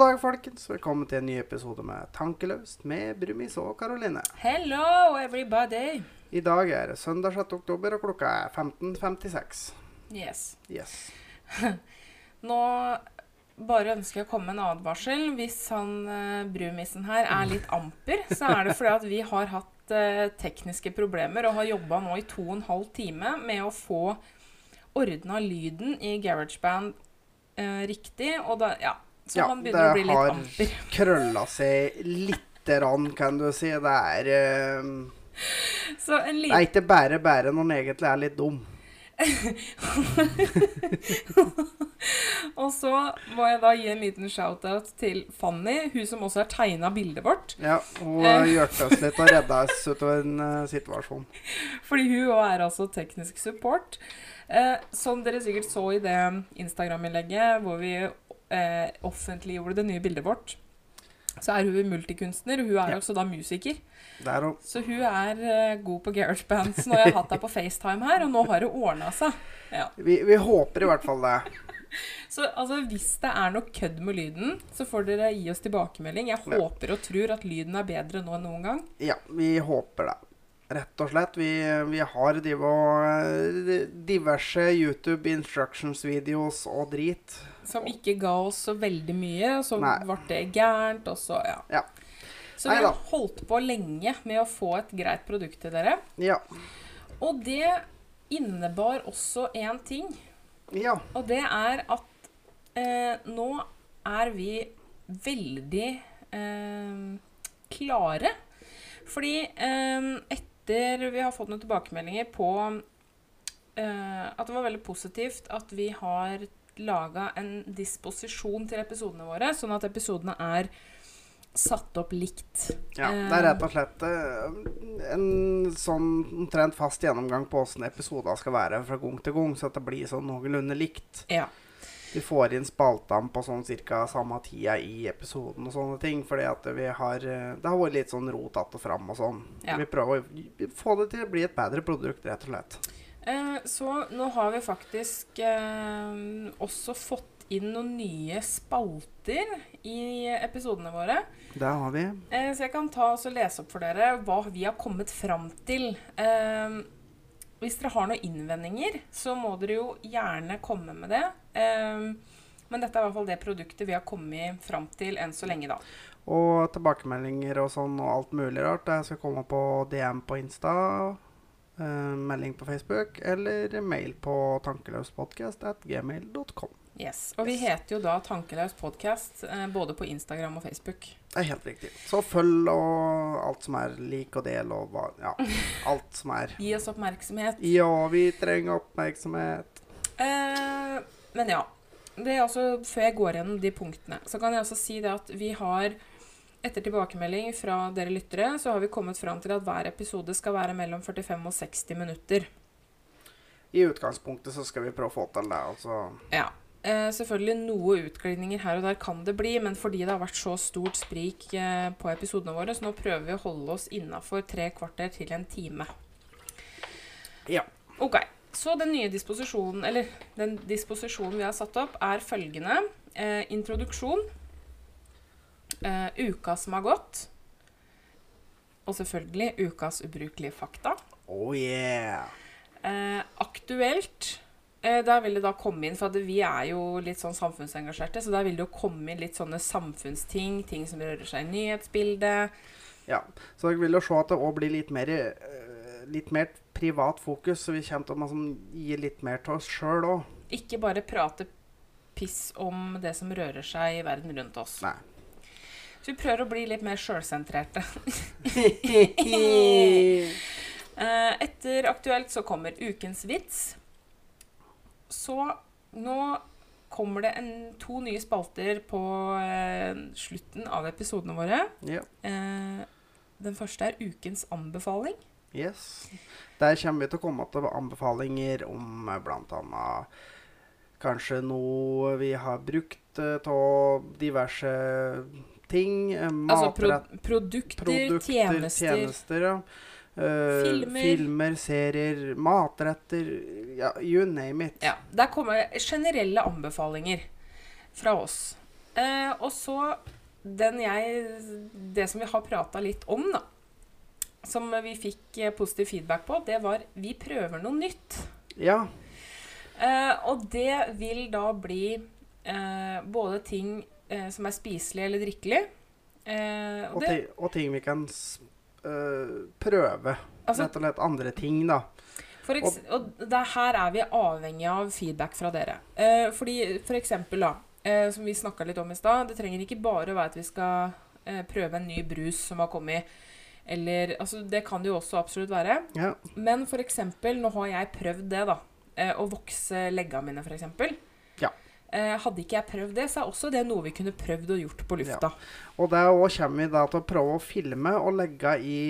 God dag, folkens. Velkommen til en ny episode med Tankeløst med Brumis og Karoline. Hello, everybody. I dag er det søndag 6. oktober, og klokka er 15.56. Yes. Yes. Nå bare ønsker jeg å komme med en advarsel. Hvis han uh, brumisen her er litt amper, så er det fordi at vi har hatt eh, tekniske problemer og har jobba nå i to og en halv time med å få ordna lyden i GarageBand eh, riktig. Og da, ja, så han begynner å bli litt amper. Det har krølla seg lite grann, kan du si. Det er eh, Så en Det er ikke bare bare når en egentlig er litt dum. Og så må jeg da gi en liten shout-out til Fanny, hun som også har tegna bildet vårt. Ja, Hun hjalp oss litt og redda oss ut av en uh, situasjon. Fordi hun òg er altså teknisk support. Eh, som dere sikkert så i det Instagram-innlegget hvor vi uh, offentliggjorde det nye bildet vårt, så er hun multikunstner. Hun er ja. også da musiker. Så hun er uh, god på GarageBand. og jeg har hatt henne på FaceTime her, og nå har det ordna seg. Ja. Vi, vi, håper i hvert fall det. så altså, hvis det er noe kødd med lyden, så får dere gi oss tilbakemelding. Jeg ja. håper og tror at lyden er bedre nå enn noen gang. Ja, vi håper det. Rett og slett. Vi, vi har eh, diverse YouTube instructions videos og drit. Som ikke ga oss så veldig mye. Så Nei. ble det gærent, og så ja. ja. Så vi har holdt på lenge med å få et greit produkt til dere. Ja. Og det innebar også én ting. Ja. Og det er at eh, nå er vi veldig eh, klare. Fordi eh, etter vi har fått noen tilbakemeldinger på eh, at det var veldig positivt at vi har laga en disposisjon til episodene våre, sånn at episodene er satt opp likt. Ja, det er rett og slett eh, en sånn omtrent fast gjennomgang på åssen episoder skal være fra gang til gang, så at det blir sånn noenlunde likt. Ja. Vi får inn spaltene på sånn cirka samme tida i episoden og sånne ting. Fordi at vi har eh, Det har vært litt sånn rotete og fram og sånn. Ja. Vi prøver å få det til å bli et bedre produkt, rett og slett. Eh, så nå har vi faktisk eh, også fått inn noen nye spalter i episodene våre. Det har vi. Eh, så jeg kan ta og lese opp for dere hva vi har kommet fram til. Eh, hvis dere har noen innvendinger, så må dere jo gjerne komme med det. Eh, men dette er i hvert fall det produktet vi har kommet fram til enn så lenge, da. Og tilbakemeldinger og sånn og alt mulig rart. Jeg skal komme på DM på Insta, eh, melding på Facebook eller mail på tankeløspodkast.gmail.com. Yes. Og vi heter jo da Tankelaus podkast uh, både på Instagram og Facebook. Det er helt riktig. Så følg og alt som er lik og del og hva Ja, alt som er. Gi oss oppmerksomhet. Ja, vi trenger oppmerksomhet. Uh, men ja. Det er også, Før jeg går gjennom de punktene, så kan jeg også si det at vi har etter tilbakemelding fra dere lyttere, så har vi kommet fram til at hver episode skal være mellom 45 og 60 minutter. I utgangspunktet så skal vi prøve å få til det. altså. Ja. Eh, selvfølgelig noe utglidninger her og der kan det bli, men fordi det har vært så stort sprik eh, på episodene våre, så nå prøver vi å holde oss innafor tre kvarter til en time. Ja. Ok. Så den nye disposisjonen, eller den disposisjonen vi har satt opp, er følgende. Eh, introduksjon. Eh, uka som har gått. Og selvfølgelig ukas ubrukelige fakta. Oh yeah. Uh, aktuelt Eh, der vil det da komme inn, for vi er jo litt sånn samfunnsengasjerte, så der vil det jo komme inn litt sånne samfunnsting, ting som rører seg i nyhetsbildet. Ja, så jeg vil jo se at det òg blir litt mer, uh, litt mer privat fokus, så vi kommer til å liksom, gi litt mer til oss sjøl òg. Ikke bare prate piss om det som rører seg i verden rundt oss. Nei. Så vi prøver å bli litt mer sjølsentrerte. uh, etter Aktuelt så kommer Ukens vits. Så nå kommer det en, to nye spalter på eh, slutten av episodene våre. Ja. Eh, den første er ukens anbefaling. Yes. Der kommer vi til å komme til anbefalinger om eh, bl.a. kanskje noe vi har brukt av eh, diverse ting. Eh, altså pro produkter, produkter, tjenester. tjenester ja. Uh, filmer. filmer. serier, matretter ja, You name it. Ja, Der kommer generelle anbefalinger fra oss. Uh, og så den jeg Det som vi har prata litt om, da. Som vi fikk positiv feedback på, det var 'vi prøver noe nytt'. Ja. Uh, og det vil da bli både ting eh, som er spiselig eller drikkelig. Eh, og Og, det, ti, og ting vi kan øh, prøve. Altså- Rett og slett andre ting, da. Eks og det her er vi avhengig av feedback fra dere. Eh, fordi for eksempel, da, eh, som vi snakka litt om i stad, det trenger ikke bare å være at vi skal eh, prøve en ny brus som har kommet. Eller Altså, det kan det jo også absolutt være. Ja. Men for eksempel, nå har jeg prøvd det, da. eh, Å vokse leggene mine, for eksempel. Ja. Eh, hadde ikke jeg prøvd det, så er også det noe vi kunne prøvd og gjort på lufta. Og det òg kommer vi da til å prøve å filme og legge i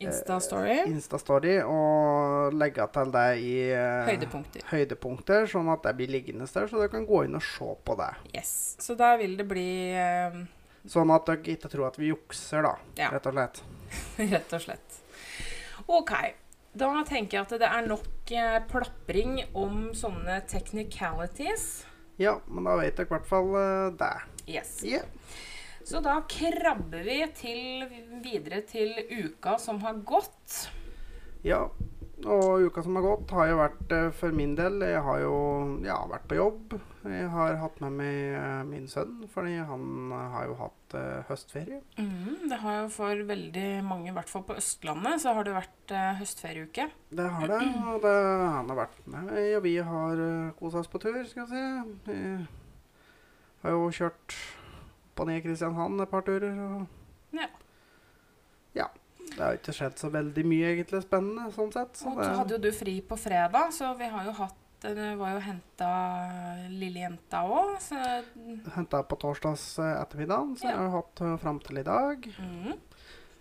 Insta-story. Instastory. Og legge til det i eh, Høydepunkter. høydepunkter, sånn at det blir liggende der, så dere kan gå inn og se på det. Yes. Så da vil det bli eh, Sånn at dere ikke tror at vi jukser, da. Ja. Rett og slett. Rett og slett. OK. Da tenker jeg at det er nok eh, plapring om sånne technicalities. Ja, men da vet dere i hvert fall uh, det. Yes. Yeah. Så da krabber vi til, videre til uka som har gått. ja. Og uka som har gått, har jo vært eh, for min del Jeg har jo ja, vært på jobb. Jeg har hatt med meg eh, min sønn, fordi han har jo hatt uh, høstferie. Mm, det har jo for veldig mange, i hvert fall på Østlandet, så har det vært uh, høstferieuke. Det har det, og det, han har vært med meg, og vi har uh, kosa oss på tur, skal vi si. Vi har jo kjørt på ned Kristiansand et par turer, og Ja. ja. Det har ikke skjedd så veldig mye egentlig spennende, sånn sett. Så Og så hadde jo du fri på fredag, så vi har jo hatt eh, Det var jo henta lille jenta òg, henta på torsdags eh, ettermiddag, så Ja. jeg har hatt uh, fram til i dag. mm.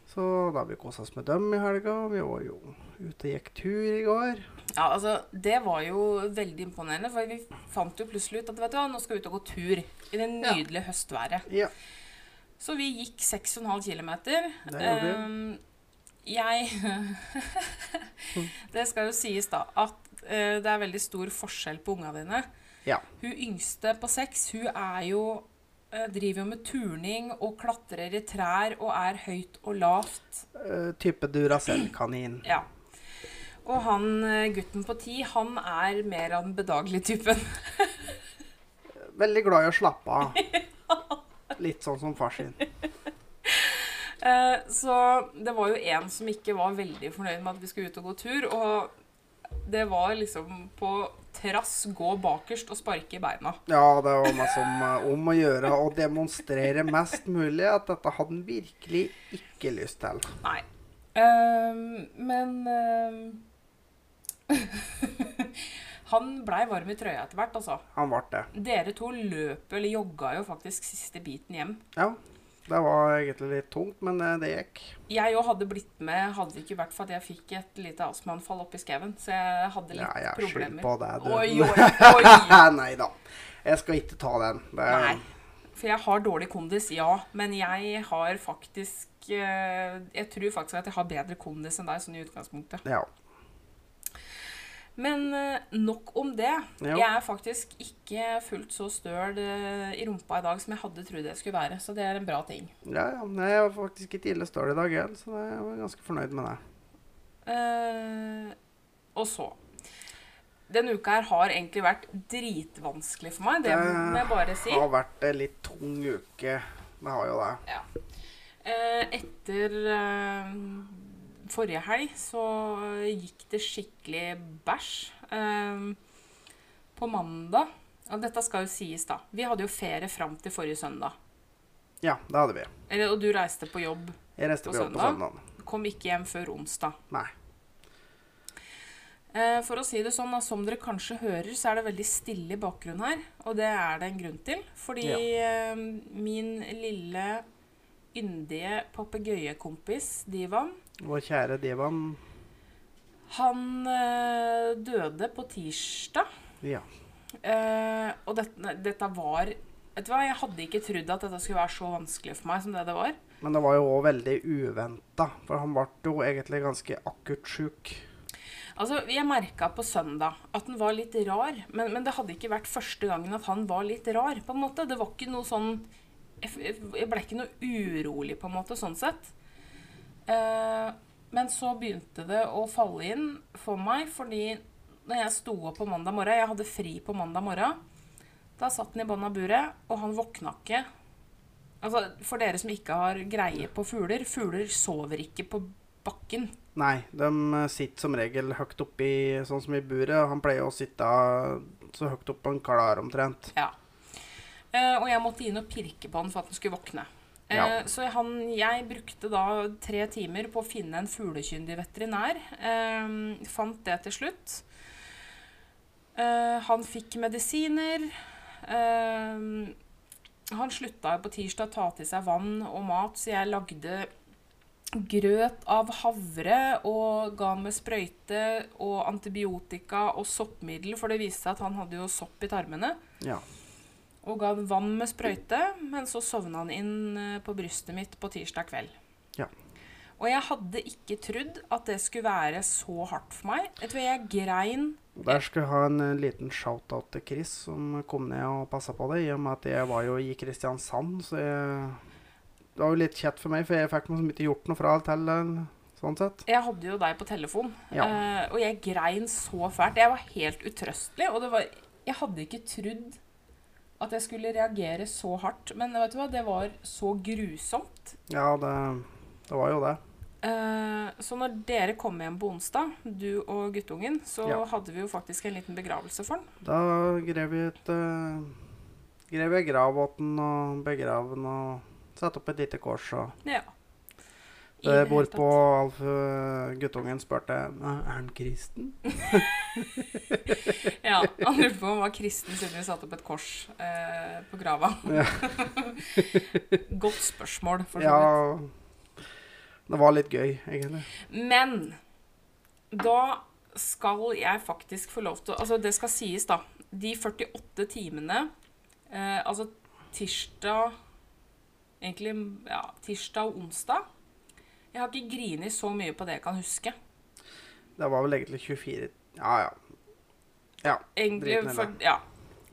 Så da har vi kosa oss med dem i helga. Vi var jo ute og gikk tur i går. Ja, altså, det var jo veldig imponerende, for vi fant jo plutselig ut at vet du hva, nå skal vi ut og gå tur i det Ja. nydelige høstværet. Ja. Så vi gikk 6,5 km. Det gjorde vi. Um, jeg Det skal jo sies, da, at uh, det er veldig stor forskjell på unga dine. Ja. Hun yngste på seks, hun er jo eh, Driver jo med turning og klatrer i trær og er høyt og lavt. Uh, type Duracell-kanin. Ja. Og han gutten på ti, han er mer av den bedagelige typen. Veldig glad i å slappe av. Litt sånn som far sin. Eh, så det var jo en som ikke var veldig fornøyd med at vi skulle ut og gå tur. Og det var liksom på trass gå bakerst og sparke i beina. Ja, det var meg som eh, om å gjøre å demonstrere mest mulig at dette hadde han virkelig ikke lyst til. Nei. Um, men um, Han blei varm i trøya etter hvert, altså. Han ble det. Dere to løp eller jogga jo faktisk siste biten hjem. Ja, det var egentlig litt tungt, men eh, det gikk. Jeg òg hadde blitt med, hadde det ikke vært for at jeg fikk et lite astmaanfall oppi skauen. Så jeg hadde litt Ja, jeg er problemer. på det, du. Oi, oi, oi. Nei da. Jeg skal ikke ta den. Det, Nei. For jeg har dårlig kondis, ja. Men jeg har faktisk eh, Jeg tror faktisk at jeg har bedre kondis enn deg, sånn i utgangspunktet. Ja. Men eh, nok om det. Jo. Jeg er faktisk ikke fullt så støl eh, i rumpa i dag som jeg hadde trodd jeg skulle være. Så det er en bra ting. ja, ja. Jeg var faktisk ikke ille støl i dag heller, så jeg var ganske fornøyd med det. Uh, og så Denne uka her har egentlig vært dritvanskelig for meg. Det må jeg bare si. Det har vært en litt tung uke. Det har jo det. Ja. Uh, etter eh, forrige helg så gikk det skikkelig bæsj. Eh, på mandag Og dette skal jo sies, da. Vi hadde jo ferie fram til forrige søndag. Ja, det hadde vi. Eller, og du reiste på jobb. Jeg reiste På på jobb på søndag? søndag. Kom ikke hjem før onsdag. Nei. Eh, for å si det sånn, som dere kanskje hører, så er det veldig stille i bakgrunnen her. Og det er det en grunn til. Fordi eh, min lille yndige papegøyekompis, Divan, Vår kjære Devan han eh, døde på tirsdag. Ja. Eh, og dette, dette var Vet du hva, Jeg hadde ikke trodd at dette skulle være så vanskelig for meg som det det var. Men det var jo òg veldig uventa, for han ble jo egentlig ganske akutt sjuk. Altså, Jeg merka på søndag at han var litt rar, men, men, det hadde ikke vært første gangen at han var litt rar. på en måte. Det var ikke noe sånn Jeg, jeg ble ikke noe urolig, på en måte, sånn sett. Eh, men så begynte det å falle inn for meg, fordi når jeg sto opp på mandag morgen Jeg hadde fri på mandag morgen. Da satt han i bånn av buret, og han våkna ikke. Altså, For dere som ikke har greie på fugler Fugler sover ikke på bakken. Nei, de eh, sitter som regel høyt oppi, sånn som i buret. Han pleier å sitte så høyt opp han klarer, omtrent. Ja. Eh, og jeg måtte inn og pirke på han for at han skulle våkne. Eh, ja. Så han, jeg brukte da tre timer på å finne en fuglekyndig veterinær. Eh, fant det til slutt. Eh, han fikk medisiner. Eh, han slutta på tirsdag å ta til seg vann og mat, så jeg lagde grøt av havre og ga med sprøyte og antibiotika og soppmiddel, for det viste seg at han hadde jo sopp i tarmene. Ja. Og ga han vann med sprøyte, men så sovna han inn eh, på brystet mitt på tirsdag kveld. Ja. Og jeg hadde ikke trodd at det skulle være så hardt for meg. Jeg tror jeg grein Der skal jeg ha en eh, liten shout-out til Chris, som kom ned og passa på det, i og med at jeg var jo i Kristiansand, så jeg det var jo litt kjett for meg, for jeg fikk liksom ikke gjort noe fra alt til. Sånn sett. Jeg hadde jo deg på telefon, ja. og jeg grein så fælt. Jeg var helt utrøstelig, og det var Jeg hadde ikke trodd at jeg skulle reagere så hardt. Men vet du hva, det var så grusomt. Ja, det, det var jo det. Uh, så når dere kom hjem på onsdag, du og guttungen, så ja. hadde vi jo faktisk en liten begravelse for han. Da grev vi et uh, Grev jeg grav åt den og begrav den og Satt opp et lite kors og Ja. Det Hvorpå Alf guttungen spurte er han kristen. ja, han lurte på om han var kristen siden vi satte opp et kors eh, på grava. Godt spørsmål, for så vidt. Ja, det var litt gøy, egentlig. Men da skal jeg faktisk få lov til Altså, det skal sies, da. De 48 timene, eh, altså tirsdag egentlig ja, tirsdag og onsdag. Jeg har ikke grinet så mye på det jeg kan huske. Det var vel egentlig 24 Ja, ja. Ja. Egentlig, for, ja.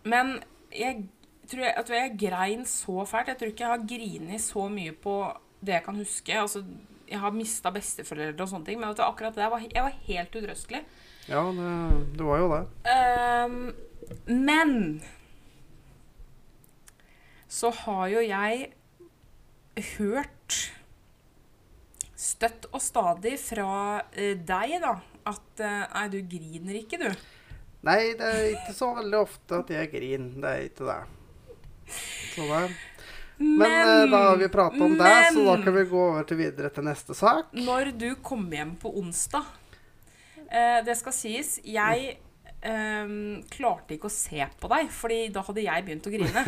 Men jeg tror jeg, at jeg grein så fælt. Jeg tror ikke jeg har grinet så mye på det jeg kan huske. Altså, jeg har mista besteforeldre og sånne ting, men akkurat det, var, jeg var helt utrøstelig. Ja, det, det, var jo det. Um, men så har jo jeg hørt støtt og stadig fra uh, deg, da, at uh, Nei, du griner ikke, du. Nei, det er ikke så veldig ofte at jeg griner. Det er ikke det. Så det. Men, men uh, da har vi pratet om men, det, så da kan vi gå over til videre til neste sak. Når du kommer hjem på onsdag Det skal sies, jeg um, klarte ikke å se på deg, fordi da hadde jeg begynt å grine.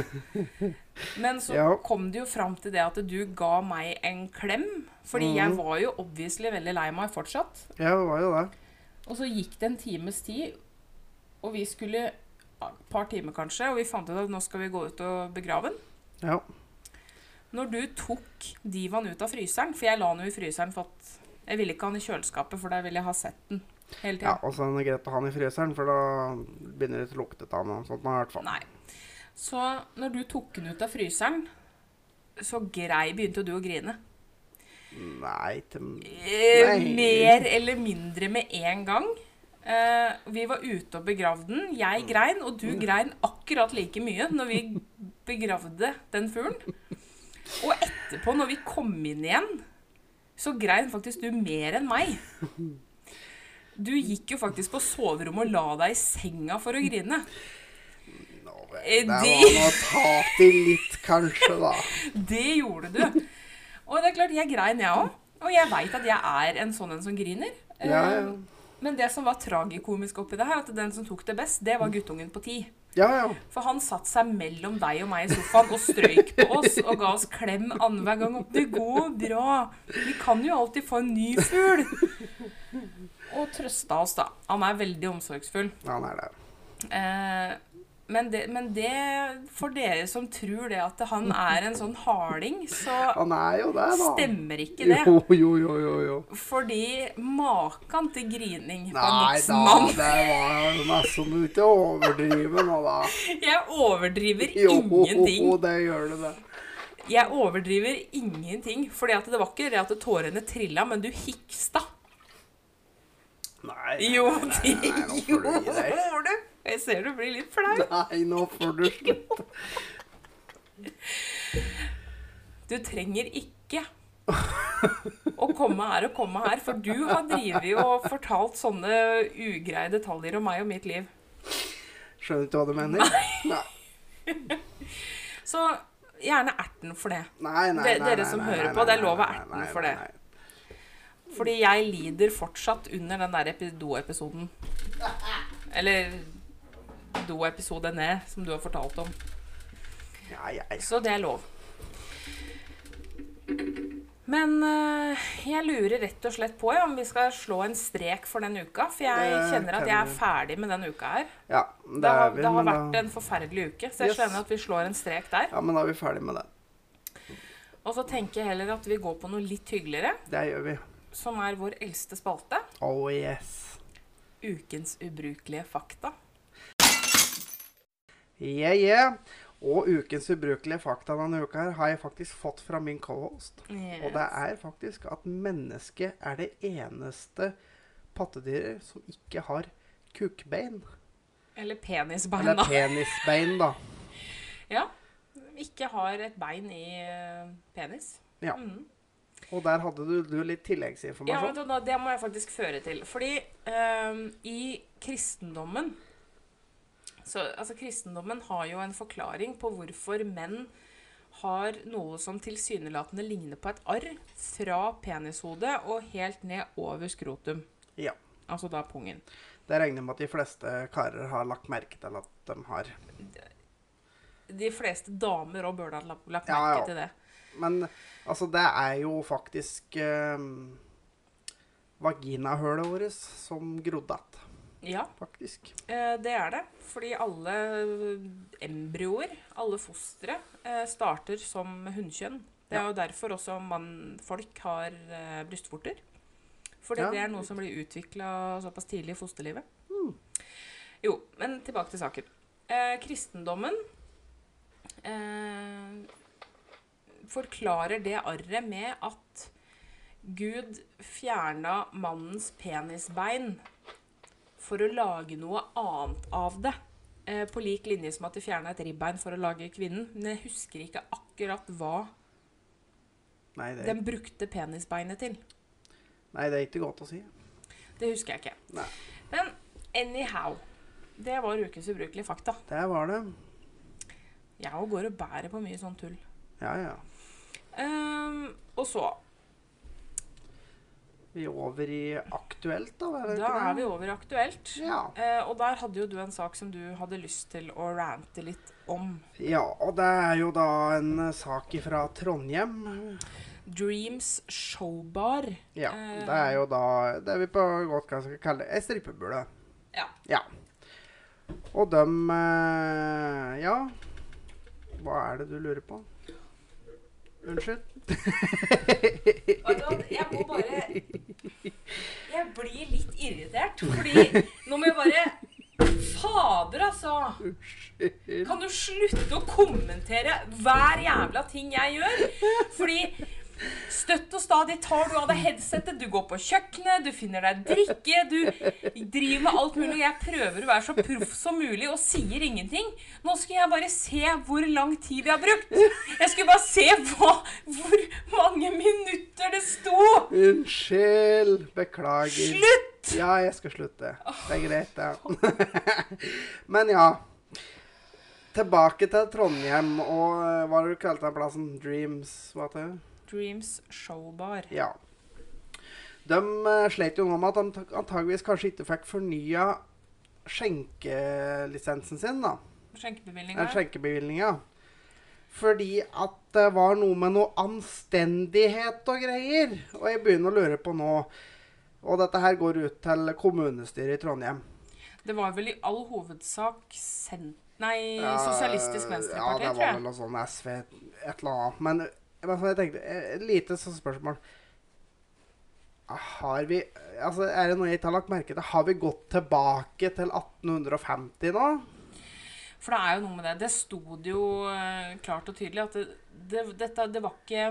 Men så ja. kom det jo fram til det at du ga meg en klem. Fordi mm. jeg mhm. var jo obviously veldig lei meg fortsatt. Ja, det var jo det. Og så gikk det en times tid, og vi skulle Et par timer kanskje, og vi fant ut at nå skal vi gå ut og begrave den. Ja. Når du tok divaen ut av fryseren, for jeg la den jo i fryseren for at jeg ville ikke ha den i kjøleskapet, for da ville jeg ha sett den hele tiden. Ja, og så er det greit å ha den i fryseren, for da begynner det å lukte av noe sånt. i hvert fall. Nei. Så når du tok den ut av fryseren, så grei begynte du å grine. Nei, til... Eh, Nei. Mer eller mindre med en gang. Uh, vi var ute og begravde den. Jeg grein, og du grein akkurat like mye når vi begravde den fuglen. Og etterpå, når vi kom inn igjen, så grein faktisk du mer enn meg. Du gikk jo faktisk på soverommet og la deg i senga for å grine. Nå, det var å ta til litt, kanskje, da. det gjorde du. Og det er klart, jeg grein, jeg òg. Og jeg veit at jeg er en sånn en som griner. Ja, ja. Eh, men det som var tragikomisk oppi det her, at den som tok det best, det var guttungen på ti. Ja, ja. For han satte seg mellom deg og meg i sofaen og strøyk på oss og ga oss klem annenhver gang. 'Det går bra. Vi kan jo alltid få en ny fugl.' Og trøsta oss, da. Han er veldig omsorgsfull. Han er det. Eh, Men det, men det, for dere som tror det at han er en sånn harding, så Han jo det, stemmer ikke det. Jo, jo, jo, jo. jo. Fordi maken til grining på en Nei da, det var nesten du ikke overdriver nå, da. Jeg overdriver Jo, ingenting. det gjør du det. Jeg overdriver ingenting. Fordi det var ikke det at tårene trilla, men du hiksta. Nei, Jo, det gjorde du. Jeg ser du blir litt flau. Nei, nå får du slutte. Du trenger ikke å komme her og komme her, for du har drevet og fortalt sånne ugreie detaljer om meg og mitt liv. Skjønner ikke hva du mener? Nei. Så gjerne erten for det. Nei, nei, nei, dere som hører på, det er lov å nei, erte nei, nei, for det. Fordi jeg lider fortsatt under den der epi- do-episoden. Eller do-episode ned, som du har fortalt om. Ja, ja, ja. Så det er lov. Men eh, jeg lurer rett og slett på ja, om vi skal slå en strek for den uka. For jeg kjenner at jeg er ferdig med den uka her. ja Det det har, vi, det har vært da, en forferdelig uke, så jeg Yes. skjønner at vi slår en strek der. ja, men da er vi ferdig med det. Og så tenker jeg heller at vi går på noe litt hyggeligere, Det gjør vi. Som er vår eldste spalte. Oh yes. Ukens ubrukelige fakta. Yeah, yeah. Og ukens ubrukelige fakta denne uka her har jeg faktisk fått fra min cohost. Og det er faktisk at mennesket er det eneste pattedyret som ikke har kukbein. Eller penisbein, da. Eller penisbein, da. Ja. Ikke har et bein i eh, penis. Ja. Mhm. Og der hadde du, du litt tilleggsinformasjon. Ja, du, Det må jeg faktisk føre til. Fordi um, i kristendommen så, altså Kristendommen har jo en forklaring på hvorfor menn har noe som tilsynelatende ligner på et arr fra penishodet og helt ned over skrotum. Ja. Altså da pungen. Det regner med at de fleste karer har lagt merke til at de har. De fleste damer òg burde ha lagt merke Ja, ja. til det. Men altså, det er jo faktisk eh, vaginahølet vårt som grodde igjen. Ja, faktisk. eh, det er det. Fordi alle embryoer, alle fostre, eh, starter som hunnkjønn. Det er Ja. jo derfor også man, folk har eh, brystvorter. Fordi Ja. det er noe som blir utvikla såpass tidlig i fosterlivet. Mm. Jo, men tilbake til saken. Eh, kristendommen eh, forklarer det arret med at Gud fjerna mannens penisbein for å lage noe annet av det. Eh, på lik linje som at de fjerna et ribbein for å lage kvinnen. Men jeg husker ikke akkurat hva Nei det, den brukte penisbeinet til. nei, det er ikke godt å si. Det husker jeg ikke. Nei. Men anyhow. Det var ukens ubrukelige fakta. Det var det. Jeg òg går og bærer på mye sånn tull. Ja, ja. Ehm, og så Vi er over i aktuelt, da. Er Da er vi over i aktuelt. Ja. Uh, og der hadde jo du en sak som du hadde lyst til å rante litt om. ja, og det er jo da en sak fra Trondheim. Dreams Showbar. Ja, Eh. det er jo da det vi på godt kan skal kalle ei strippebule. Ja. Ja. Og dem eh, Ja. Hva er det du lurer på? Unnskyld? Jeg må bare Jeg blir litt irritert, fordi nå må jeg bare Fader, altså! Kan du slutte å kommentere hver jævla ting jeg gjør? Fordi støtt og stadig tar du av deg headsetet, du går på kjøkkenet, du finner deg drikke, du driver med alt mulig, og jeg prøver å være så proff som mulig og sier ingenting. Nå skulle jeg bare se hvor lang tid jeg har brukt. Jeg skulle bare se hva, hvor mange minutter det sto. Unnskyld. Beklager. Slutt! Ja, jeg skal slutte. Det er greit, ja. Men ja. Tilbake til Trondheim og eh, hva har du kalt den plassen? Dreams? Hva heter det? Dreams Showbar. Ja. De uh, slet jo nå med at de antageligvis kanskje ikke fikk fornya skjenkelisensen sin, da. Skjenkebevilgninga. skjenkebevilgninga. Fordi at det var noe med noe anstendighet og greier. Og jeg begynner å lure på nå Og dette her går ut til kommunestyret i Trondheim. Det var vel i all hovedsak Nei, Sosialistisk Venstreparti, ja, tror jeg. Ja, det var vel noe sånn SV et eller annet. Men jeg tenkte Et lite sånn spørsmål. Har vi Altså, er det noe jeg ikke har lagt merke til? Har vi gått tilbake til 1850 nå? For det er jo noe med det. Det sto det jo uh, klart og tydelig at det, det, dette Det var ikke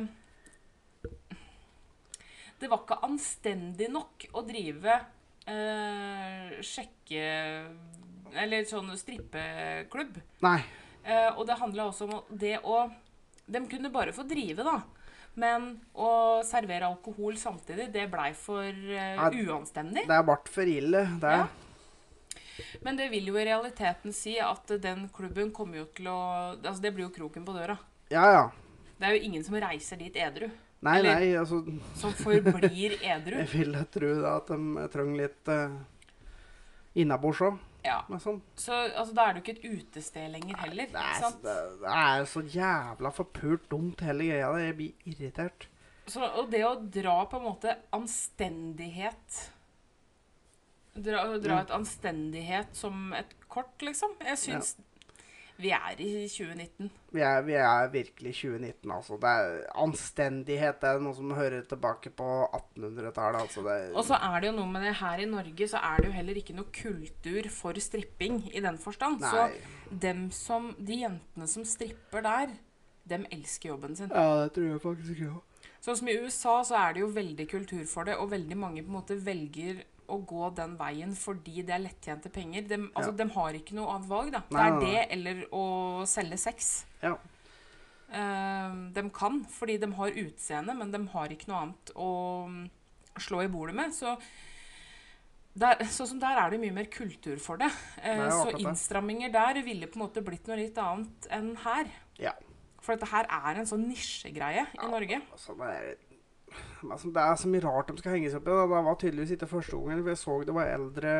Det var ikke anstendig nok å drive eh, sjekke Eller sånn strippeklubb. Nei. Eh, og det handla også om det å De kunne bare få drive, da. Men å servere alkohol samtidig, det blei for uh, uanstendig. Det er bart for ille, det. Ja. Men det vil jo i realiteten si at den klubben kommer jo til å Altså, det blir jo kroken på døra. Ja, ja. Det er jo ingen som reiser dit edru. Nei, Eller, nei, altså Som forblir edru. Jeg vil tro da at de trenger litt uh, innabords òg. Ja. Sånn. Så altså, da er det jo ikke et utested lenger heller. Nei, Det er, sant? det, det er så jævla forpult dumt, hele greia. Jeg blir irritert. Så, og det å dra på en måte anstendighet Dra, dra et anstendighet som et kort, liksom. Jeg syns vi er i 2019. Vi er, vi er virkelig 2019, altså. Det er, anstendighet det er noe som hører tilbake på 1800-tallet. Altså Og så er det jo noe med det her i Norge, så er det jo heller ikke noe kultur for stripping i den forstand. Nei. Så dem som, de jentene som stripper der, dem elsker jobben sin. ja, det tror jeg faktisk ikke. Sånn som i USA så er det jo veldig kultur for det, og veldig mange på en måte velger å gå den veien fordi det er lettjente penger. De, altså, Ja. de har ikke noe annet valg, da. Det er nei, nei. det eller å selge sex. Ja. Uh, de kan, fordi de har utseende, men de har ikke noe annet å mm, slå i bordet med. Så der, sånn som der er det mye mer kultur for det. Uh, Det er så innstramminger der ville på en måte blitt noe litt annet enn her. Ja. For dette her er en sånn nisjegreie i Norge. Altså, det, er, altså, det er så mye rart de skal henge seg opp i. Det var tydeligvis ikke første gangen. For jeg så det var eldre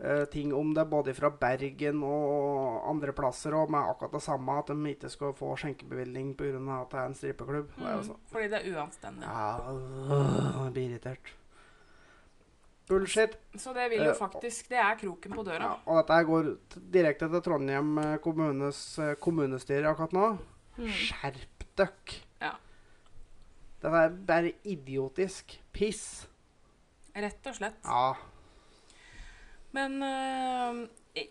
eh, ting om det, både fra Bergen og andre plasser, og med akkurat det samme, at de ikke skal få skjenkebevilgning pga. at det er en strippeklubb. Det er Mm, fordi det er uanstendig. Ja, øh, jeg blir irritert. Bullshit. Så det vil jo Eh, faktisk Det er kroken på døra. Ja, og dette går direkte til Trondheim eh, kommunes eh, kommunestyre akkurat nå. Mm. Skjerp døkk. Dette er bare idiotisk piss. Rett og slett. Ja. Men øh,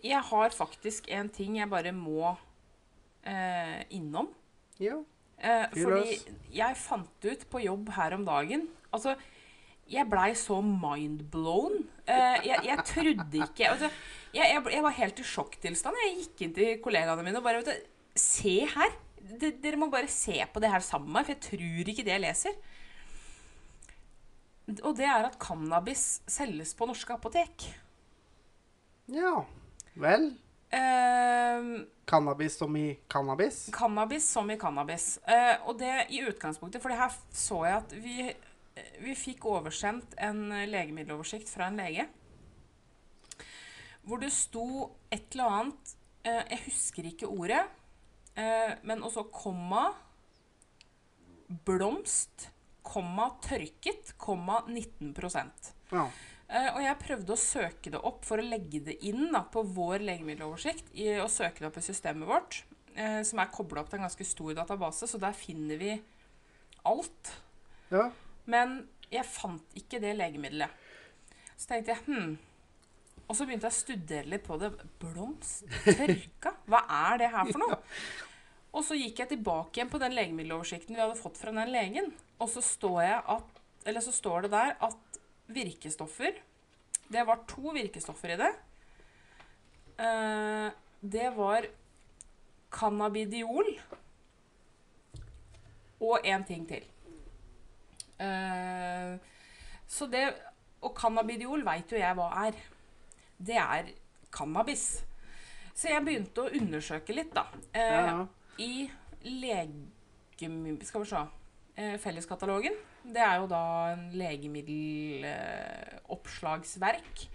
jeg har faktisk en ting jeg bare må øh, innom. ja. Eh, fordi jeg fant ut på jobb her om dagen Altså, jeg blei så mindblown. Eh, jeg, jeg trodde ikke altså, jeg, jeg, jeg var helt i sjokktilstand. Jeg gikk inn til kollegaene mine og bare vet du, Se her! D dere må bare se på det her sammen med meg, for jeg tror ikke det jeg leser. Og det er at cannabis selges på norske apotek. Ja. Vel. Uh, Cannabis som i cannabis? Cannabis som i cannabis. Uh, og det i utgangspunktet, for det her så jeg at vi, vi fikk oversendt en legemiddeloversikt fra en lege. Hvor det sto et eller annet uh, Jeg husker ikke ordet. Eh, men også komma blomst, komma tørket, komma 19 Ja. Eh, og jeg prøvde å søke det opp for å legge det inn da, på vår legemiddeloversikt. I, og søke det opp i systemet vårt, eh, som er kobla opp til en ganske stor database. Så der finner vi alt. ja. Men jeg fant ikke det legemiddelet. Så tenkte jeg hm. Og så begynte jeg å studere litt på det. Blomst? Tørka? Hva er det her for noe? Og så gikk jeg tilbake igjen på den legemiddeloversikten vi hadde fått fra den legen. Og så står, at, så står det der at virkestoffer Det var to virkestoffer i det. Eh, det var cannabidiol og en ting til. Eh, så det Og cannabidiol veit jo jeg hva er. Det er cannabis. Så jeg begynte å undersøke litt, da. Eh, Ja, ja. I legem... Skal vi se. Eh, felleskatalogen. Det er jo da en legemiddeloppslagsverk.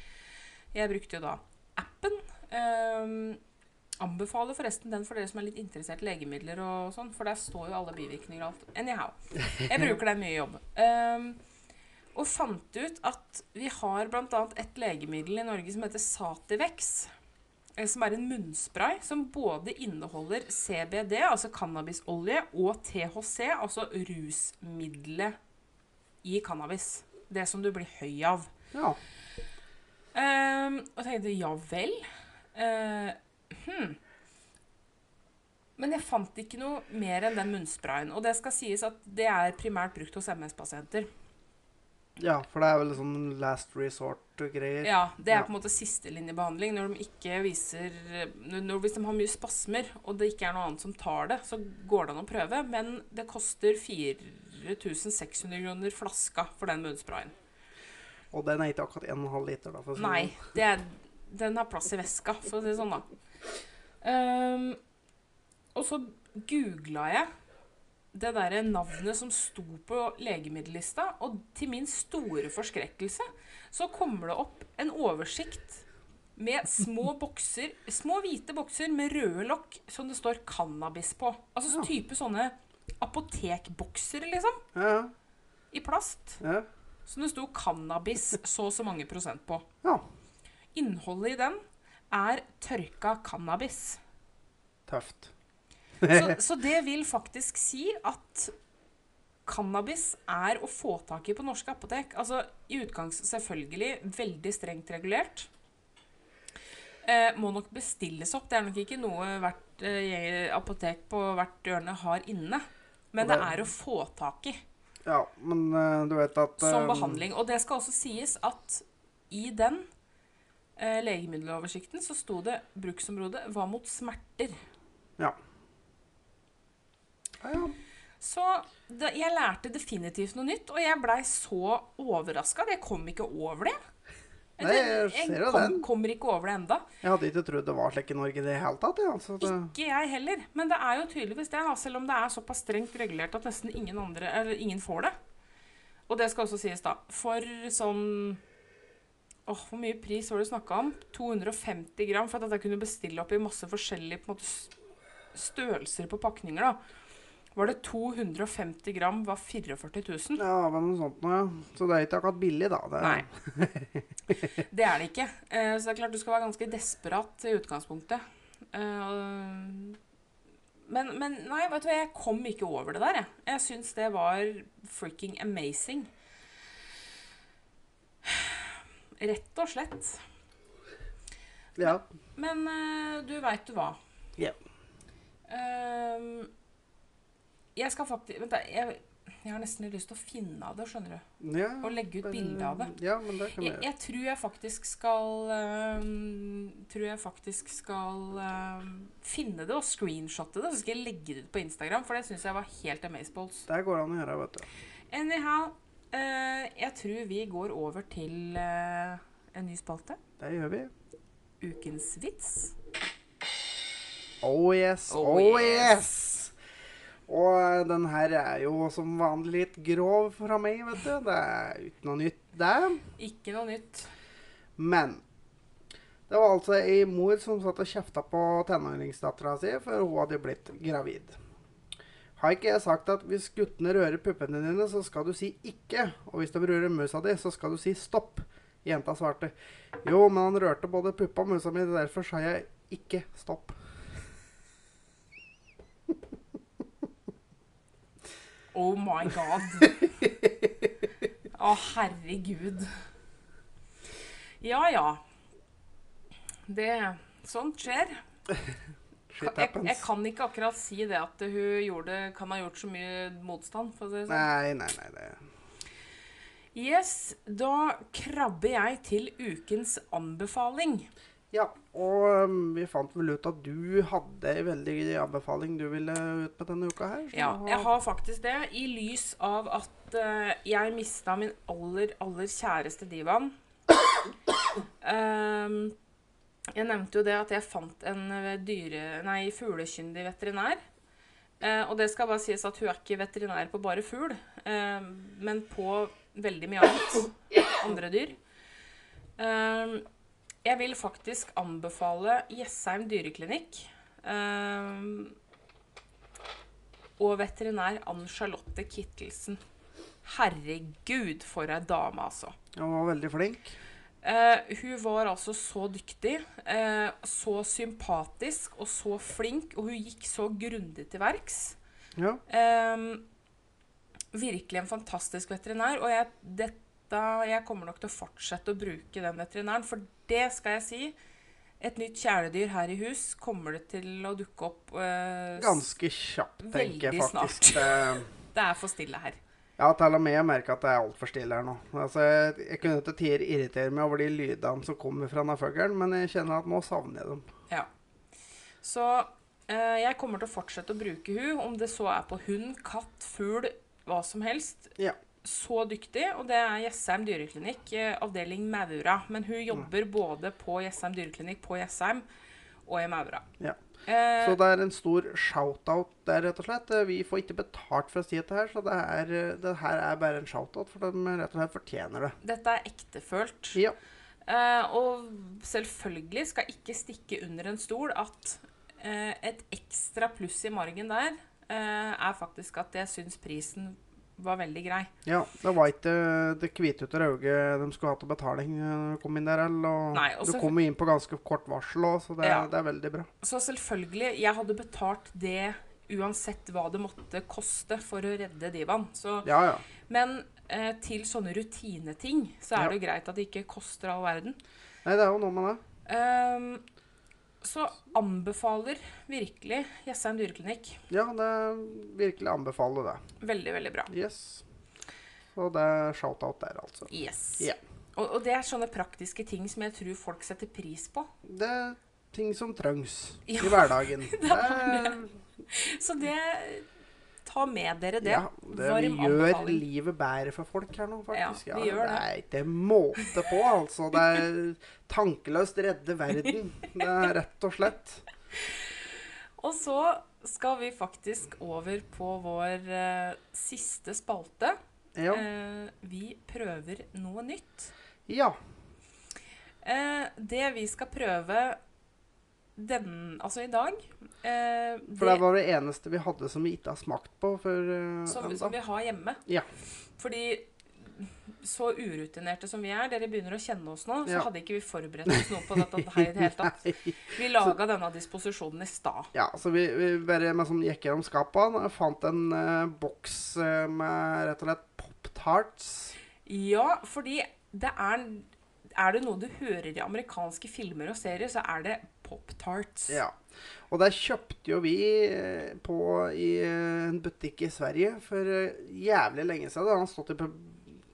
jeg brukte jo da appen. Um, anbefaler forresten den for dere som er litt interessert i legemidler og sånn, for der står jo alle bivirkninger og alt. Anyhow. Jeg bruker den mye i jobb. Um, og fant ut at vi har bl.a. et legemiddel i Norge som heter Sativex. Eh, som er en munnspray som både inneholder CBD, altså cannabisolje, og THC, altså rusmiddelet i cannabis. Det som du blir høy av. Ja. Um, og tenkte ja vel. Uh, hmm. Men jeg fant ikke noe mer enn den munnsprayen. Og det skal sies at det er primært brukt hos MS-pasienter. Ja, for det er vel sånn last resort-greier. Ja, det er på en måte sistelinjebehandling. Når de ikke viser når, Hvis de har mye spasmer, og det ikke er noe annet som tar det, så går det an å prøve. Men det koster 4600 kroner flaska for den munnsprayen. Og den er ikke akkurat 1,5 liter, da? Si Nei. Er, den har plass i veska, for å si det sånn, da. Um, og så googla jeg det derre navnet som sto på legemiddellista, og til min store forskrekkelse så kommer det opp en oversikt med små bokser, små hvite bokser med røde lokk som det står 'cannabis' på. Altså ja. type sånne apotekbokser, liksom. Ja. I plast. Ja. Som det sto 'cannabis' så og så mange prosent på. Ja. Innholdet i den er tørka cannabis. Tøft så, så, det vil faktisk si at cannabis er å få tak i på norske apotek. Altså i utgangs selvfølgelig veldig strengt regulert. Eh, må nok bestilles opp. Det er nok ikke noe hvert eh, apotek på hvert hjørne har inne. Men det er å få tak i. Ja, men eh, du vet at Som behandling. Og det skal også sies at i den uh, legemiddeloversikten så sto det bruksområdet var mot smerter. Ja. Ja, Ja. Så det, jeg lærte definitivt noe nytt, og jeg blei så overraska. Jeg kom ikke over det. Nei, jeg ser jo den. kommer ikke over det enda. Jeg hadde ikke trodd det var slik i Norge i det hele tatt. Ja. Det... Ikke jeg heller. Men det er jo tydeligvis det, da, selv om det er såpass strengt regulert at nesten ingen, andre, eller ingen får det. Og det skal også sies, da. For sånn Åh, Hvor mye pris var det du snakka om? 250 gram. For at jeg kunne bestille opp i masse forskjellige på måte, størrelser på pakninger. da var det 250 gram var 44 000. Ja, det var noe sånt noe. Så det er ikke akkurat billig, da. Det Nei. det er det ikke. Eh, så det er klart du skal være ganske desperat i utgangspunktet. Eh, men, men, nei, vet du hva, jeg kom ikke over det der, jeg. Jeg syns det var freaking amazing. Rett og slett. Ja. Men, men uh, du veit du hva. Ja. Uh, jeg skal faktisk Vent, da. Jeg, jeg, har nesten lyst til å finne av det, skjønner du. Ja, og legge ut bilde av det. Ja, men det kan jeg, jeg, tror jeg faktisk skal øh, Tror jeg faktisk skal øh, finne det og screenshotte det. Så skal jeg legge det ut på Instagram, for det syns jeg var helt amazeballs. Det går an å gjøre, vet du. Anyhow, øh, jeg tror vi går over til uh, en ny spalte. Det gjør vi. Ukens vits. Oh yes, oh, oh yes. yes. Og den her er jo som vanlig litt grov fra meg, vet du. Det er ikke noe nytt, det. Ikke noe nytt. Men det var altså ei mor som satt og kjefta på tenåringsdattera si for hun hadde blitt gravid. Har ikke jeg sagt at hvis guttene rører puppene dine, så skal du si 'ikke'? Og hvis de rører musa di, så skal du si 'stopp'? Jenta svarte. Jo, men han rørte både puppa og musa mi, derfor sa jeg 'ikke stopp'. Oh my god. Å, herregud. Ja, ja. Det Sånt skjer. Jeg, jeg, kan ikke akkurat si det at hun gjorde, kan ha gjort så mye motstand. For å si sånn. Nei, nei, nei. Det. Yes, da krabber jeg til ukens anbefaling. Ja, og um, vi fant vel ut at du hadde en veldig anbefaling du ville ut med denne uka her. Ja, jeg har faktisk det. I lys av at uh, jeg mista min aller, aller kjæreste divaen. um, jeg nevnte jo det at jeg fant en uh, dyre, nei, fuglekyndig veterinær. Uh, og det skal bare sies at hun er ikke veterinær på bare fugl, uh, men på veldig mye annet. Andre dyr. Uh, jeg vil faktisk anbefale Jessheim dyreklinikk. Um, og veterinær Ann Charlotte Kittelsen. Herregud, for ei dame, altså. Hun var veldig flink. Uh, hun var altså så dyktig, uh, så sympatisk og så flink, og hun gikk så grundig til verks. Ja. Uh, virkelig en fantastisk veterinær, og jeg, dette, jeg kommer nok til å fortsette å bruke den veterinæren, for det skal jeg si. Et nytt kjæledyr her i hus kommer det til å dukke opp Ganske kjapt, tenker jeg faktisk. Snart. det er for stille her. Ja, til og med jeg merker at det er altfor stille her nå. Altså, jeg, kunne til tider irritere meg over de lydene som kommer fra denne fuglen, men jeg kjenner at nå savner jeg dem. Ja. Så eh, jeg kommer til å fortsette å bruke hun, om det så er på hund, katt, fugl, hva som helst. Ja. Så dyktig, og det er Jessheim dyreklinikk, eh, avdeling Maura. Men hun jobber mm. både på Jessheim dyreklinikk på Jessheim og i Maura. Ja. Eh, så det er en stor shout-out der, rett og slett. Vi får ikke betalt for å si dette her, så det, er, det her er bare en shout-out, for de rett og slett fortjener det. Dette er ektefølt. Ja. Eh, og selvfølgelig skal ikke stikke under en stol at eh, et ekstra pluss i margen der eh, er faktisk at jeg syns prisen var veldig grei. Ja, det var ikke det hvite ut rauge de skulle ha til betaling når eh, du kom inn der. Og Nei, du kom inn på ganske kort varsel òg, så det, ja. det, er veldig bra. Så selvfølgelig, jeg hadde betalt det uansett hva det måtte koste for å redde divaen. Ja, ja. Men eh, til sånne rutineting så er det jo greit at det ikke koster all verden. Nei, det er jo noe med det. Um, så anbefaler virkelig Jessheim dyreklinikk. Ja, det virkelig anbefaler det. Veldig, veldig bra. Yes. Og det er shout-out der, altså. Yes. Yeah. Og, og, det er sånne praktiske ting som jeg tror folk setter pris på. Det er ting som trengs ja, i hverdagen. det er det. Så det ta med dere det. Ja, det vi gjør livet bedre for folk her nå, faktisk. Ja, vi ja, gjør det. det er ikke måte på, altså. Det er tankeløst redde verden. Det er rett og slett. Og så skal vi faktisk over på vår uh, siste spalte. Ja. Uh, vi prøver noe nytt. Ja. Uh, det vi skal prøve den, altså i dag eh, For det var det eneste vi hadde som vi ikke har smakt på før eh, som, som, vi har hjemme. Ja. Fordi så urutinerte som vi er, dere begynner å kjenne oss nå, så ja. hadde ikke vi forberedt oss noe på dette her i det hele tatt. Vi laga denne disposisjonen i stad. Ja, så vi, vi bare med sånn gikk gjennom skapene, og fant en eh, boks uh, med rett og slett Pop-Tarts. Ja, fordi det er Er det noe du hører i amerikanske filmer og serier, så er det Pop-Tarts. Ja. Og der kjøpte jo vi eh, på i eh, en butikk i Sverige for eh, jævlig lenge siden. Det har stått i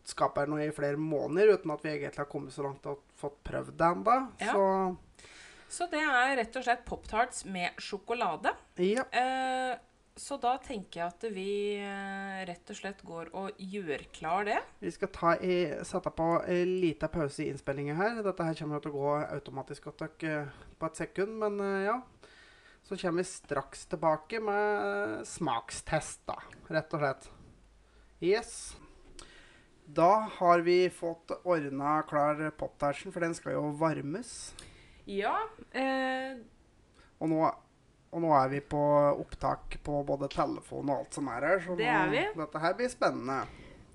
skapet her nå i flere måneder uten at vi egentlig har kommet så langt og fått prøvd det ennå. Ja. Så. så det er rett og slett Pop-Tarts med sjokolade. Ja. Eh, så da tenker jeg at vi rett og slett går og gjør klar det. Vi skal ta i, sette på en liten pause i innspillinga her. Dette her kommer til å gå automatisk på et sekund, men eh, ja. Så kommer vi straks tilbake med smakstest, da, rett og slett. Yes. Da har vi fått ordna klar poptersen, for den skal jo varmes. Ja. Eh... Og nå og nå er vi på opptak på både telefon og alt som er her. Så det er vi. dette her blir spennende.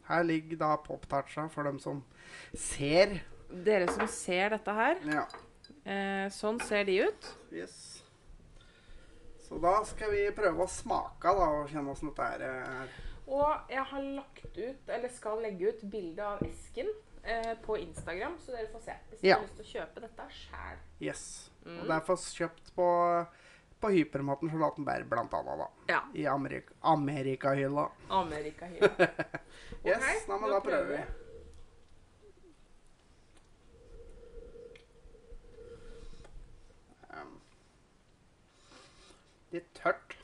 Her ligger da poptersa for dem som ser. Dere som ser dette her. Ja. Eh, sånn ser de ut. Yes. Så da skal vi prøve å smake da, og kjenne åssen dette er. Og jeg har lagt ut, eller skal legge ut, bilde av esken eh, på Instagram, så dere får se. Hvis dere har lyst til å kjøpe dette sjæl. Yes. Mm. Og det er fått kjøpt på på hypermaten Charlottenberg, blant annet. da. Ja. I Amerika Amerikahylla. Amerikahylla. yes, okay, da, men da prøver vi. Um, litt tørt.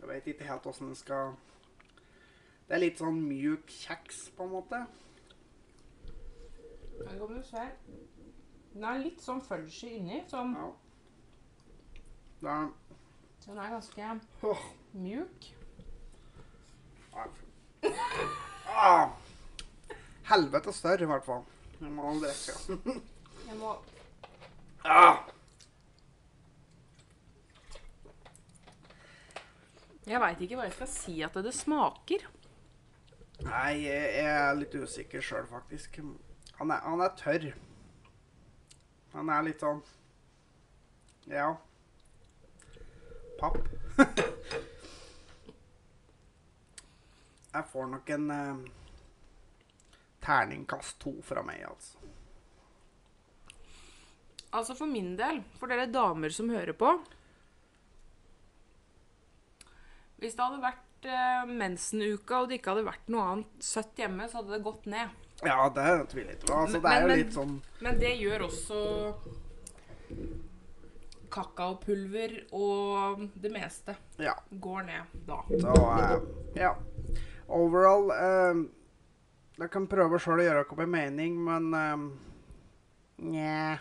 jeg vet ikke helt åssen den skal Det er litt sånn mjuk kjeks, på en måte. Her kan du se. Den er litt sånn fudgy inni. Sånn ja. Den, den er ganske oh. mjuk. Ah. Helvete større, i hvert fall. Jeg må drikke. Jeg må ah. Jeg veit ikke hva jeg skal si at det smaker. Nei, jeg, jeg er litt usikker sjøl, faktisk. Han er, han er tørr. Han er litt sånn Ja. Papp. jeg får nok en eh, terningkast to fra meg, altså. Altså for min del, for dere damer som hører på Hvis det hadde vært eh, mensenuka og det ikke hadde vært noe annet søtt hjemme, så hadde det gått ned. Ja, det tviler jeg ikke på. Altså, det er jo Men- litt sånn Men det gjør også kakaopulver og det meste Ja. går ned da. Så eh, ja. Overall eh, Jeg kan prøve sjøl å gjøre opp en mening, men um, Nja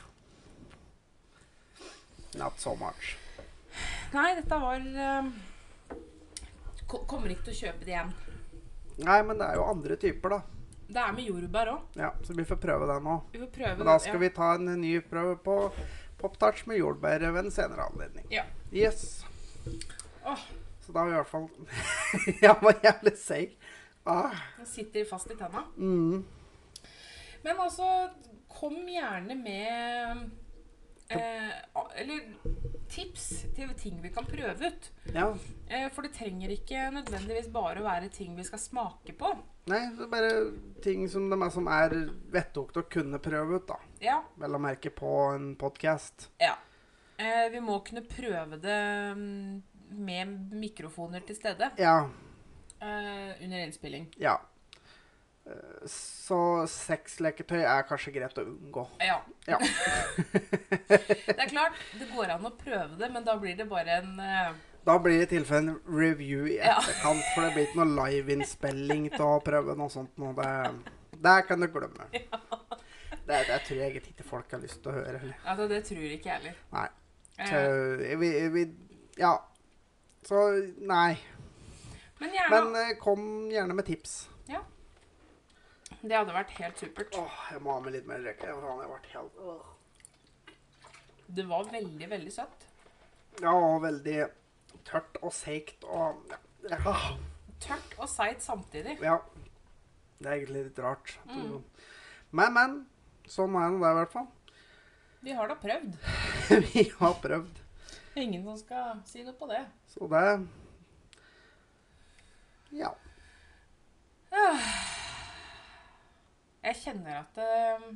Not so much. Nei, dette var um, Kommer ikke til å kjøpe det igjen. Nei, men det er jo andre typer, da. Det er med jordbær òg. Ja, Så vi får prøve det nå. Vi får prøve Men da skal vi ta en ny prøve på Pop-Tarts med jordbær ved en senere anledning. Ja. Yes. Oh. Så da har vi i hvert fall Jeg var jævlig seig. Ah. Den sitter fast i tenna. Mm. Men altså, kom gjerne med eh, Eller tips til ting vi kan prøve ut. Ja. Eh, for det trenger ikke nødvendigvis bare å være ting vi skal smake på. Nei, det er bare ting som, de er, som er vettugt å kunne prøve ut, da. Ja. Vel å merke på en podkast. ja. Eh, vi må kunne prøve det mm, med mikrofoner til stede Ja. Eh, under innspilling. Ja. Eh, Så sexleketøy er kanskje greit å unngå. Ja. Ja. Det er klart, det går an å prøve det, men da blir det bare en uh... Da blir det i tilfelle en review i Ja. etterkant, for det blir ikke noe liveinnspilling til å prøve noe sånt Noe Det, det kan du glemme. Det, det tror jeg egentlig ikke folk har lyst til å høre. Eller. Altså, det tror ikke jeg heller. Nei. Så, vi, vil- ja. Så nei. Men gjerne Men eh, kom gjerne med tips. Ja. Det hadde vært helt supert. Åh, jeg må ha med litt mer røyk. Jeg har vært helt åh. Det var veldig, veldig søtt. Ja, og veldig tørt og seigt og ja. Tørt og seigt samtidig. ja. Det er egentlig litt rart. Mm. Men, men. Sånn er det, i hvert fall. Vi har da prøvd. Vi har prøvd. Ingen som skal si noe på det. Så det Ja. Jeg kjenner at eh,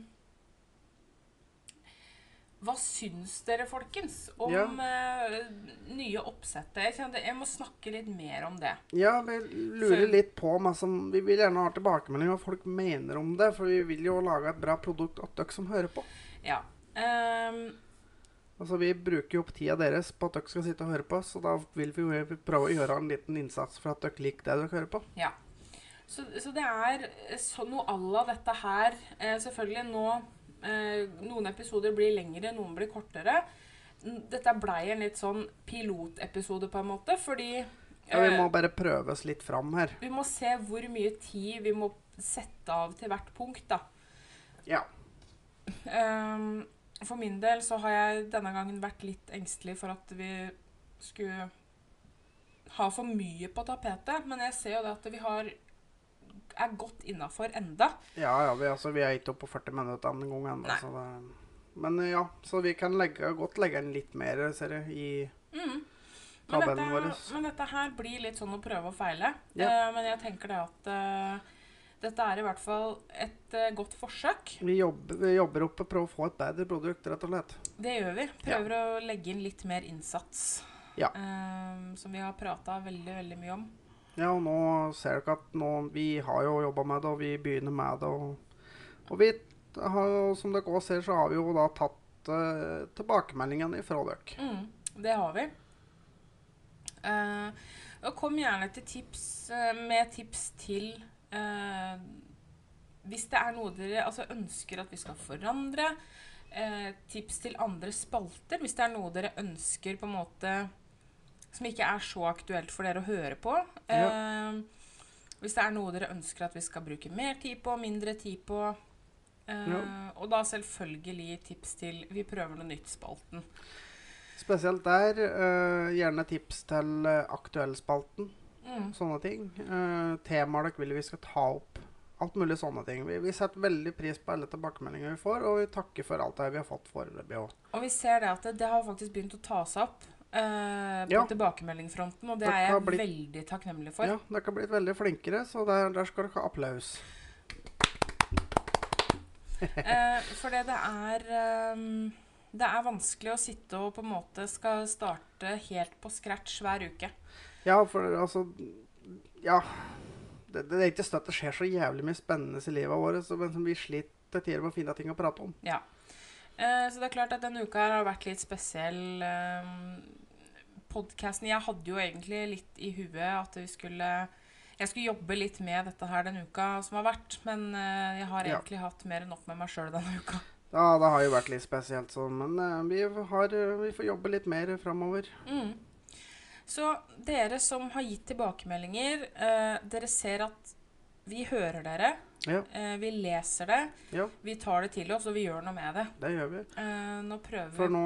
Hva syns dere, folkens, om Ja. uh, nye oppsettet? Jeg, kjenner, jeg må snakke litt mer om det. Ja, vi lurer Så- litt på som, Vi vil gjerne ha tilbakemelding hva folk mener om det. For vi vil jo lage et bra produkt til dere som hører på. Ja. Ehm, Altså, Vi bruker jo opp tida deres på at dere skal sitte og høre på, så da vil vi jo prøve å gjøre en liten innsats for at dere liker det dere hører på. ja. Så, så det er så noe à la dette her. Eh, selvfølgelig nå eh, Noen episoder blir lengre, noen blir kortere. Dette blei en litt sånn pilotepisode, på en måte, fordi Ja, Vi eh, må bare prøve oss litt fram her. Vi må se hvor mye tid vi må sette av til hvert punkt, da. Ja. Ehm, for min del så har jeg denne gangen vært litt engstelig for at vi skulle ha for mye på tapetet. Men jeg ser jo det at vi har er godt innafor enda. Ja, ja, vi, altså, vi er ikke oppe på 40 minutter en gang ennå. Men ja, så vi kan legge, godt legge inn litt mer, ser jeg, i Mm. Tabellen vår. men dette her blir litt sånn å prøve og feile. Ja. Uh, men jeg tenker det at eh, dette er i hvert fall et uh, godt forsøk. Vi jobber, vi jobber opp og prøver å få et bedre produkt, rett og slett. Det gjør vi. Prøver å legge inn litt mer innsats. Ja. Um, som vi har prata veldig, veldig mye om. Ja, og nå ser dere at nå, vi har jo jobba med det, og vi begynner med det. Og, og vi har jo, som dere også ser, så har vi jo da tatt uh, tilbakemeldingene ifra dere. Mm, det har vi. Uh, og kom gjerne til tips eh, med tips til eh, Hvis det er noe dere altså, ønsker at vi skal forandre. eh, tips til andre spalter. Hvis det er noe dere ønsker på en måte som ikke er så aktuelt for dere å høre på. Eh, Hvis det er noe dere ønsker at vi skal bruke mer tid på, mindre tid på. Eh, Ja. Og da selvfølgelig tips til Vi prøver noe nytt-spalten. Spesielt der. Uh, gjerne tips til uh, Aktuellspalten. Mm. Sånne ting. Uh, temaer dere vil vi skal ta opp. Alt mulig sånne ting. Vi, vi, setter veldig pris på alle tilbakemeldinger vi får, og vi takker for alt det vi har fått foreløpig òg. Og vi ser det at det, det har faktisk begynt å ta seg opp. Uh, på ja. tilbakemeldingsfronten, og det dere er jeg blitt, veldig takknemlig for. Ja, dere har blitt veldig flinkere, så der, der skal dere ha applaus. uh, for det det er um, Det er vanskelig å sitte og på en måte skal starte helt på scratch hver uke. Ja, for altså Ja det, det, er ikke støtt det skjer så jævlig mye spennende i livet vårt, men vi sliter til med å finne ting å prate om. Ja. Eh, så det er klart at denne uka har vært litt spesiell. Eh, Podkasten Jeg hadde jo egentlig litt i huet at vi skulle jeg skulle jobbe litt med dette her den uka som har vært, men uh, jeg har egentlig ja. hatt mer enn nok med meg sjøl denne uka. Ja, det har jo vært litt spesielt sånn, men uh, vi, har, vi, får jobbe litt mer framover. Mm. Så dere som har gitt tilbakemeldinger, eh, dere ser at vi hører dere. Ja. Eh, vi leser det. Ja. Vi tar det til oss, og vi gjør noe med det. Det gjør vi. Eh, nå prøver For nå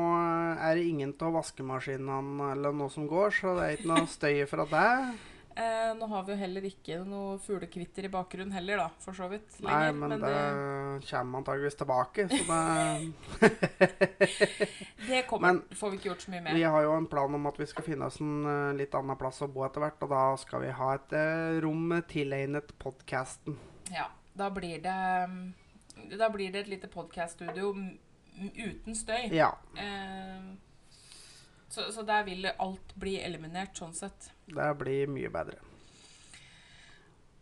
er det ingen av vaskemaskinene eller noe som går, så det er ikke noe støy fra deg. Eh, nå har vi jo heller ikke noe fuglekvitter i bakgrunnen heller, da, for så vidt. Lenger, Nei, men, men det, det kommer antageligvis tilbake, så det Det kommer, men, får vi ikke gjort så mye med. Vi har jo en plan om at vi skal finne oss en uh, litt annen plass å bo etter hvert, og da skal vi ha et uh, rom tilegnet podkasten. Ja, da blir det Da blir det et lite podkaststudio uten støy. Ja. Uh, så, så, der vil alt bli eliminert, sånn sett. Det blir mye bedre.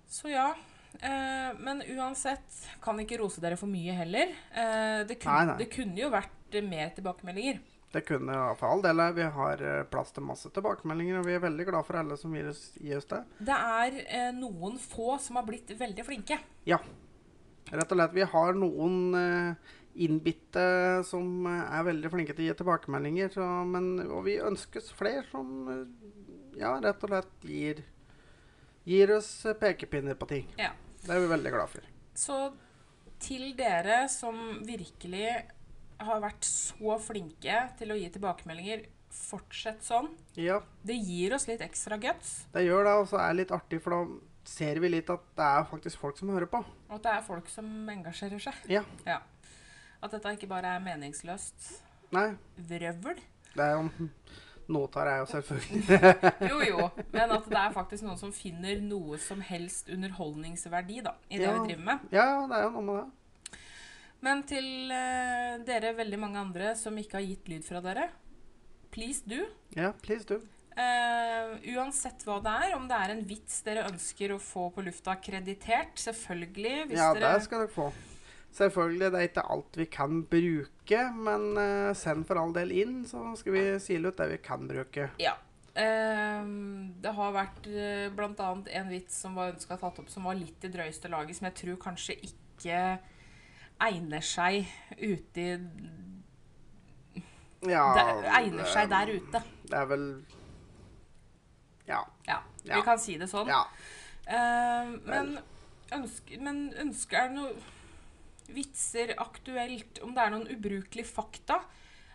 Så ja. Eh, men uansett, kan ikke rose dere for mye heller. Eh, det, kun, nei, nei. det, kunne jo vært mer tilbakemeldinger. Det kunne for all del. Vi har eh, plass til masse tilbakemeldinger, og vi er veldig glad for alle som gir oss, gir oss det. Det er eh, noen få som har blitt veldig flinke. Ja. Rett og slett. Vi har noen eh, innbitte som er veldig flinke til å gi tilbakemeldinger. Så, men, og vi ønskes flere som ja, rett og slett gir, gir oss pekepinner på ting. Ja. Det er vi veldig glad for. Så til dere som virkelig har vært så flinke til å gi tilbakemeldinger, fortsett sånn. Ja. Det gir oss litt ekstra guts. Det gjør det, og så er det litt artig, for da ser vi litt at det er faktisk folk som hører på. Og at det er folk som engasjerer seg. Ja. ja. At dette ikke bare er meningsløst Nei. vrøvl. Det er jo Nå tar jeg jo selvfølgelig Jo, jo. Men at det er faktisk noen som finner noe som helst underholdningsverdi da, i det ja. vi driver med. Ja, det er jo noe med det. Men til uh, dere veldig mange andre som ikke har gitt lyd fra dere, please do. Ja, please do. Uh, uansett hva det er, om det er en vits dere ønsker å få på lufta kreditert, selvfølgelig. ja, dere, det skal dere få. Selvfølgelig, det er ikke alt vi kan bruke, men uh, send for all del inn, så skal vi sile ut det vi kan bruke. Ja. Uh, det har vært uh, bl.a. en vits som var ønska tatt opp, som var litt i drøyeste laget, som jeg tror kanskje ikke egner seg ute i Ja det, Egner seg der ute. Det er vel Ja. ja vi ja. kan si det sånn. Ja. Uh, men, ønsker, men ønsker er det noe vitser aktuelt, om det er noen ubrukelige fakta.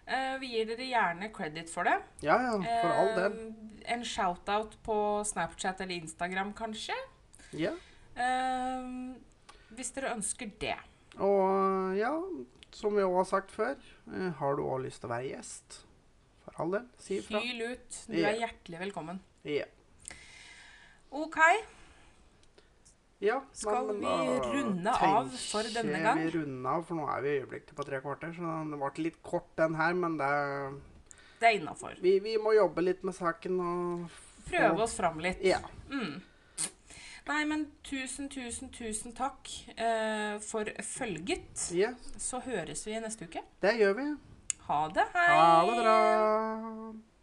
Uh, vi gir dere gjerne credit for det. Ja, ja, for uh, all del. En shout-out på Snapchat eller Instagram, kanskje. Ja. Uh, hvis dere ønsker det. Og ja, som vi òg har sagt før, har du òg lyst til å være gjest? For all del, si ifra. Hyl ut. Du yeah. er hjertelig velkommen. Ja. OK. Ja, Skal vi runde av for denne gang? vi runde av, for nå er vi i øyeblikket på tre kvarter. Så det ble litt kort, den her, men det Det er innafor. Vi, vi, må jobbe litt med saken og Prøve oss fram litt. Ja. Mm. Nei, men tusen, tusen, tusen takk eh, for følget. Yes. Så høres vi neste uke. Det gjør vi. Ha det. Hei. Ha det bra.